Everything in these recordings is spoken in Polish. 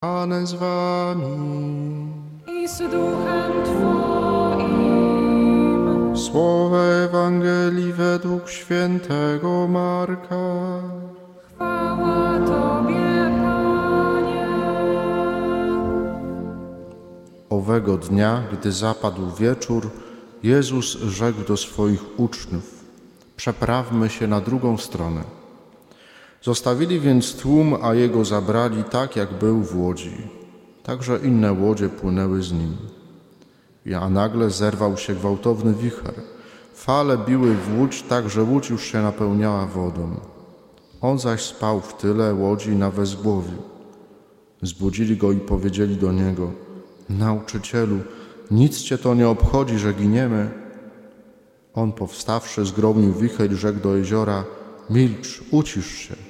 Pane z wami. i z duchem Twoim. Słowa Ewangelii według świętego Marka. Chwała Tobie, Panie. Owego dnia, gdy zapadł wieczór, Jezus rzekł do swoich uczniów: Przeprawmy się na drugą stronę. Zostawili więc tłum, a jego zabrali tak, jak był w łodzi. Także inne łodzie płynęły z nim. A nagle zerwał się gwałtowny wicher. Fale biły w łódź, tak że łódź już się napełniała wodą. On zaś spał w tyle łodzi na wezgłowiu. Zbudzili go i powiedzieli do niego: Nauczycielu, nic cię to nie obchodzi, że giniemy. On powstawszy, zgromił wicher i rzekł do jeziora: Milcz, ucisz się.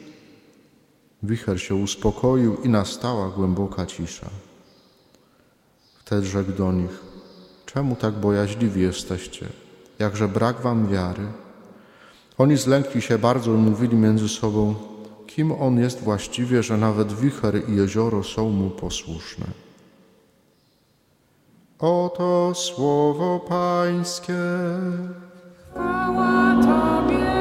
Wicher się uspokoił i nastała głęboka cisza. Wtedy rzekł do nich: Czemu tak bojaźliwi jesteście? Jakże brak wam wiary? Oni zlękli się bardzo i mówili między sobą: Kim on jest właściwie, że nawet wicher i jezioro są mu posłuszne? Oto słowo Pańskie. Chwała Tobie,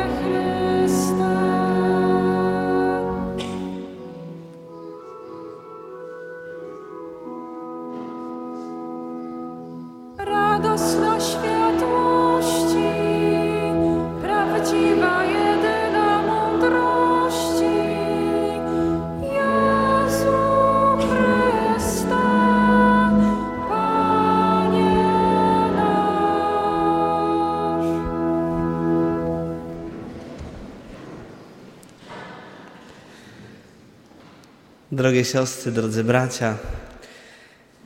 Drogie siostry, drodzy bracia,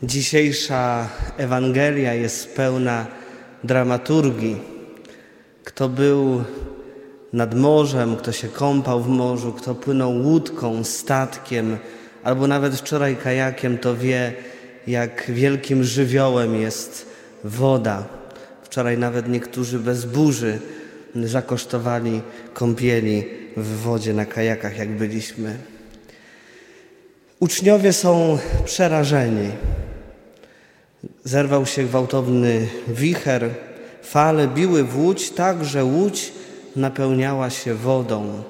dzisiejsza Ewangelia jest pełna dramaturgii. Kto był nad morzem, kto się kąpał w morzu, kto płynął łódką, statkiem, albo nawet wczoraj kajakiem, to wie, jak wielkim żywiołem jest woda. Wczoraj nawet niektórzy bez burzy zakosztowali kąpieli w wodzie na kajakach, jak byliśmy. Uczniowie są przerażeni. Zerwał się gwałtowny wicher, fale biły w łódź tak, że łódź napełniała się wodą.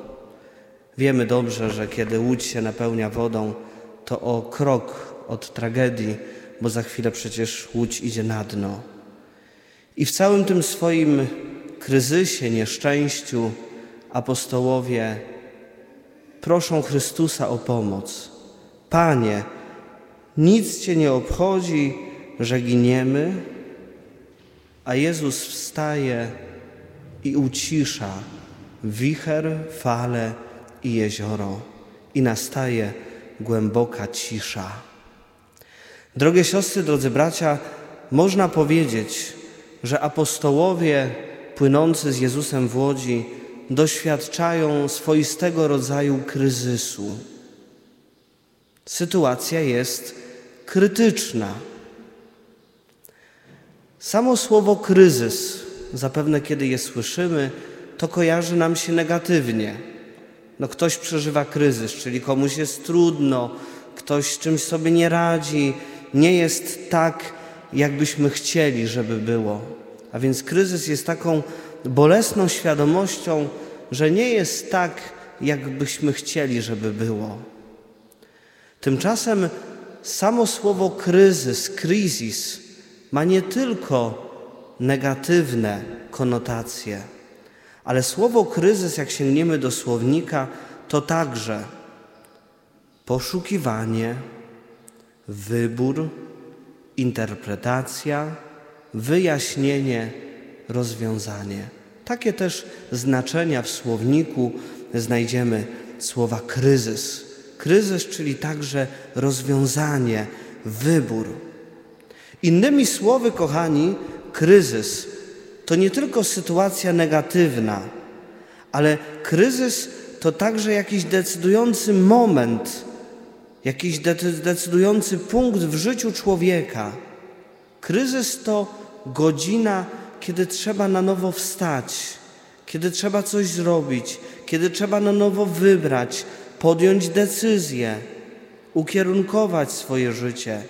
Wiemy dobrze, że kiedy łódź się napełnia wodą, to o krok od tragedii, bo za chwilę przecież łódź idzie na dno. I w całym tym swoim kryzysie, nieszczęściu apostołowie proszą Chrystusa o pomoc. Panie, nic Cię nie obchodzi, że giniemy, a Jezus wstaje i ucisza wicher, fale i jezioro i nastaje głęboka cisza. Drogie siostry, drodzy bracia, można powiedzieć, że apostołowie płynący z Jezusem w łodzi doświadczają swoistego rodzaju kryzysu. Sytuacja jest krytyczna. Samo słowo kryzys, zapewne kiedy je słyszymy, to kojarzy nam się negatywnie. No ktoś przeżywa kryzys, czyli komuś jest trudno, ktoś czymś sobie nie radzi, nie jest tak, jakbyśmy chcieli, żeby było. A więc kryzys jest taką bolesną świadomością, że nie jest tak, jakbyśmy chcieli, żeby było. Tymczasem samo słowo kryzys, kryzis ma nie tylko negatywne konotacje, ale słowo kryzys, jak sięgniemy do słownika, to także poszukiwanie, wybór, interpretacja, wyjaśnienie, rozwiązanie. Takie też znaczenia w słowniku znajdziemy słowa kryzys. Kryzys, czyli także rozwiązanie, wybór. Innymi słowy, kochani, kryzys to nie tylko sytuacja negatywna, ale kryzys to także jakiś decydujący moment, jakiś decydujący punkt w życiu człowieka. Kryzys to godzina, kiedy trzeba na nowo wstać, kiedy trzeba coś zrobić, kiedy trzeba na nowo wybrać, podjąć decyzję. ukierunkować swoje życie.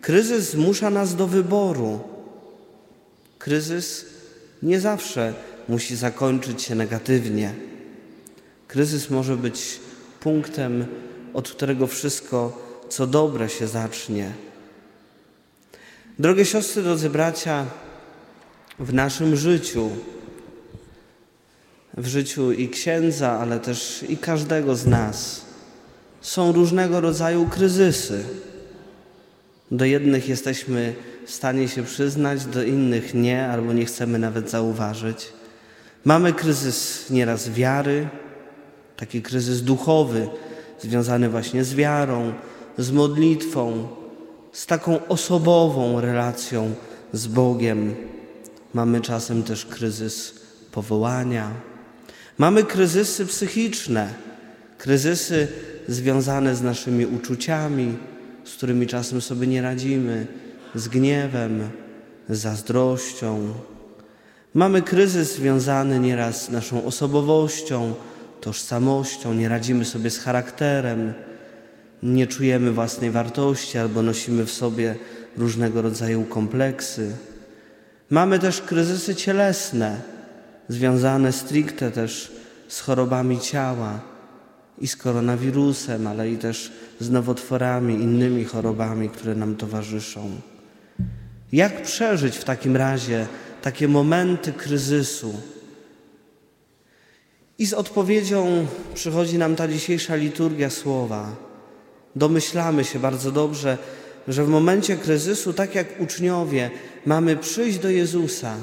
Kryzys zmusza nas do wyboru. Kryzys nie zawsze musi zakończyć się negatywnie. Kryzys może być punktem, od którego wszystko, co dobre, się zacznie. Drogie siostry, drodzy bracia, w naszym życiu, w życiu i księdza, ale też i każdego z nas, są różnego rodzaju kryzysy. Do jednych jesteśmy w stanie się przyznać, do innych nie, albo nie chcemy nawet zauważyć. Mamy kryzys nieraz wiary, taki kryzys duchowy, związany właśnie z wiarą, z modlitwą, z taką osobową relacją z Bogiem. Mamy czasem też kryzys powołania. Mamy kryzysy psychiczne, kryzysy związane z naszymi uczuciami, z którymi czasem sobie nie radzimy, z gniewem, z zazdrością. Mamy kryzys związany nieraz z naszą osobowością, tożsamością, nie radzimy sobie z charakterem, nie czujemy własnej wartości albo nosimy w sobie różnego rodzaju kompleksy. Mamy też kryzysy cielesne, związane stricte też z chorobami ciała i z koronawirusem, ale i też z nowotworami, innymi chorobami, które nam towarzyszą. Jak przeżyć w takim razie takie momenty kryzysu? I z odpowiedzią przychodzi nam ta dzisiejsza liturgia słowa. Domyślamy się bardzo dobrze, że w momencie kryzysu, tak jak uczniowie, mamy przyjść do Jezusa.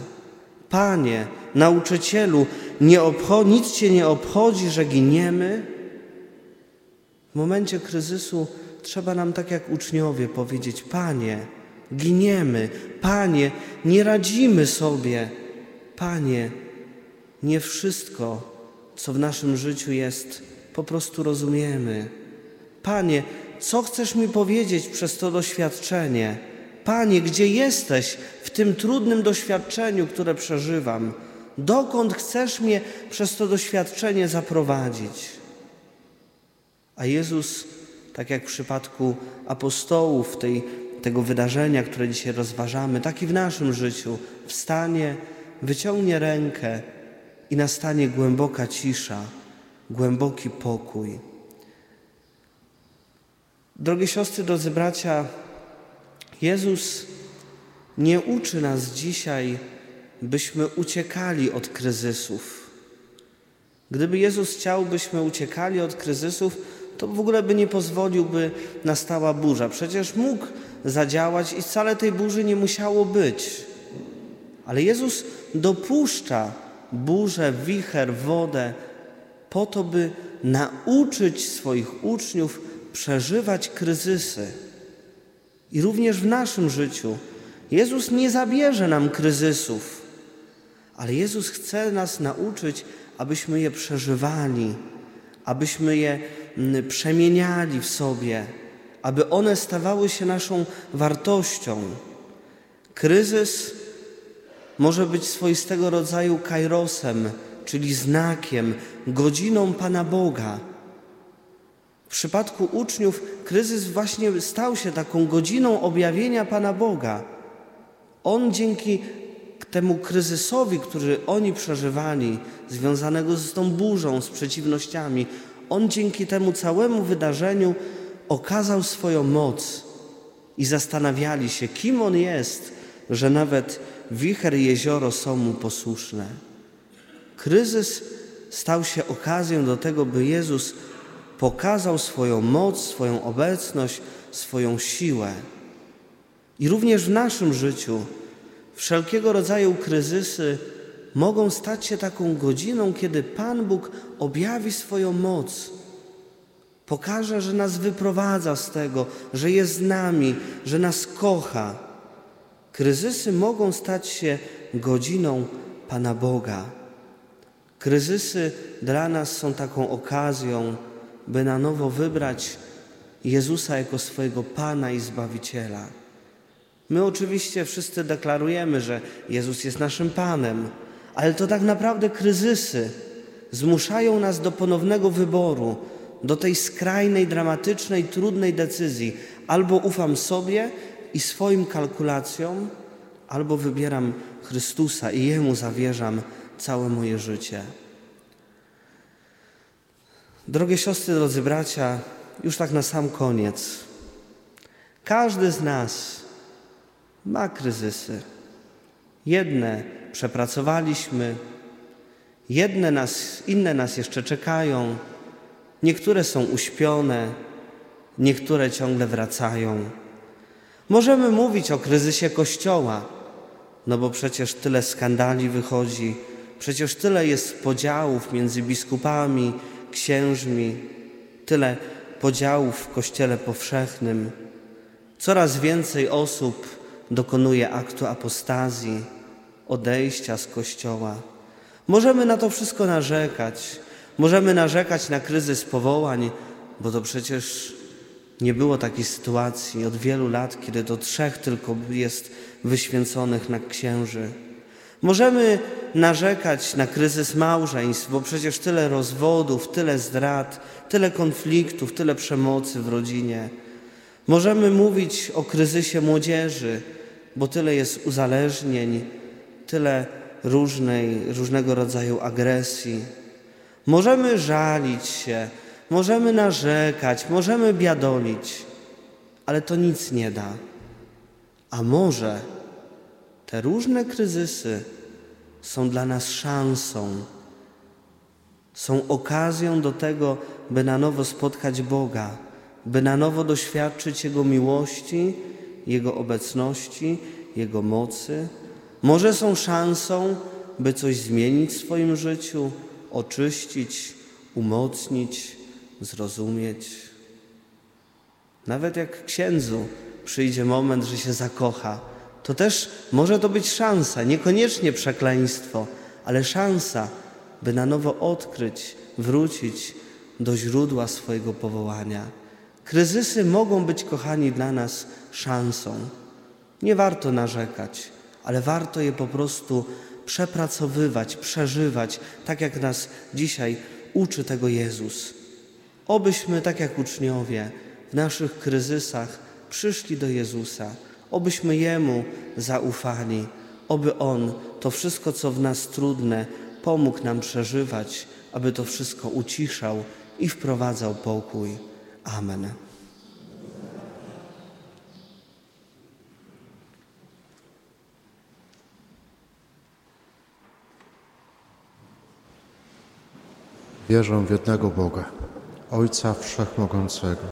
Panie, nauczycielu, nie nic Cię nie obchodzi, że giniemy? W momencie kryzysu trzeba nam, tak jak uczniowie, powiedzieć: Panie, giniemy, Panie, nie radzimy sobie, Panie, nie wszystko, co w naszym życiu jest, po prostu rozumiemy. Panie, co chcesz mi powiedzieć przez to doświadczenie? Panie, gdzie jesteś w tym trudnym doświadczeniu, które przeżywam? Dokąd chcesz mnie przez to doświadczenie zaprowadzić? A Jezus, tak jak w przypadku apostołów, tej, tego wydarzenia, które dzisiaj rozważamy, tak i w naszym życiu, wstanie, wyciągnie rękę i nastanie głęboka cisza, głęboki pokój. Drogie siostry, drodzy bracia, Jezus nie uczy nas dzisiaj, byśmy uciekali od kryzysów. Gdyby Jezus chciał, byśmy uciekali od kryzysów, to w ogóle by nie pozwolił, by nastała burza. Przecież mógł zadziałać i wcale tej burzy nie musiało być. Ale Jezus dopuszcza burzę, wicher, wodę po to, by nauczyć swoich uczniów przeżywać kryzysy. I również w naszym życiu Jezus nie zabierze nam kryzysów, ale Jezus chce nas nauczyć, abyśmy je przeżywali, abyśmy je przemieniali w sobie, aby one stawały się naszą wartością. Kryzys może być swoistego rodzaju kairosem, czyli znakiem, godziną Pana Boga. W przypadku uczniów kryzys właśnie stał się taką godziną objawienia Pana Boga. On dzięki temu kryzysowi, który oni przeżywali, związanego z tą burzą, z przeciwnościami, on dzięki temu całemu wydarzeniu okazał swoją moc i zastanawiali się, kim on jest, że nawet wicher i jezioro są mu posłuszne. Kryzys stał się okazją do tego, by Jezus pokazał swoją moc, swoją obecność, swoją siłę. I również w naszym życiu wszelkiego rodzaju kryzysy mogą stać się taką godziną, kiedy Pan Bóg objawi swoją moc, pokaże, że nas wyprowadza z tego, że jest z nami, że nas kocha. Kryzysy mogą stać się godziną Pana Boga. Kryzysy dla nas są taką okazją, by na nowo wybrać Jezusa jako swojego Pana i Zbawiciela. My oczywiście wszyscy deklarujemy, że Jezus jest naszym Panem, ale to tak naprawdę kryzysy zmuszają nas do ponownego wyboru, do tej skrajnej, dramatycznej, trudnej decyzji. Albo ufam sobie i swoim kalkulacjom, albo wybieram Chrystusa i Jemu zawierzam całe moje życie. Drogie siostry, drodzy bracia, już tak na sam koniec. Każdy z nas ma kryzysy. Jedne przepracowaliśmy, jedne nas, inne nas jeszcze czekają, niektóre są uśpione, niektóre ciągle wracają. Możemy mówić o kryzysie Kościoła, no bo przecież tyle skandali wychodzi, przecież tyle jest podziałów między biskupami, księżmi, tyle podziałów w Kościele powszechnym. Coraz więcej osób dokonuje aktu apostazji, odejścia z Kościoła. Możemy na to wszystko narzekać. Możemy narzekać na kryzys powołań, bo to przecież nie było takiej sytuacji od wielu lat, kiedy to trzech tylko jest wyświęconych na księży. Możemy narzekać na kryzys małżeństw, bo przecież tyle rozwodów, tyle zdrad, tyle konfliktów, tyle przemocy w rodzinie. Możemy mówić o kryzysie młodzieży, bo tyle jest uzależnień, tyle różnej, różnego rodzaju agresji. Możemy żalić się, możemy narzekać, możemy biadolić, ale to nic nie da. A może te różne kryzysy są dla nas szansą, są okazją do tego, by na nowo spotkać Boga, by na nowo doświadczyć Jego miłości, Jego obecności, Jego mocy. Może są szansą, by coś zmienić w swoim życiu, oczyścić, umocnić, zrozumieć. Nawet jak księdzu przyjdzie moment, że się zakocha, to też może to być szansa, niekoniecznie przekleństwo, ale szansa, by na nowo odkryć, wrócić do źródła swojego powołania. Kryzysy mogą być, kochani, dla nas szansą. Nie warto narzekać, ale warto je po prostu przepracowywać, przeżywać, tak jak nas dzisiaj uczy tego Jezus. Obyśmy, tak jak uczniowie, w naszych kryzysach przyszli do Jezusa, obyśmy Jemu zaufali, oby On to wszystko, co w nas trudne, pomógł nam przeżywać, aby to wszystko uciszał i wprowadzał pokój. Amen. Wierzę w jednego Boga, Ojca Wszechmogącego,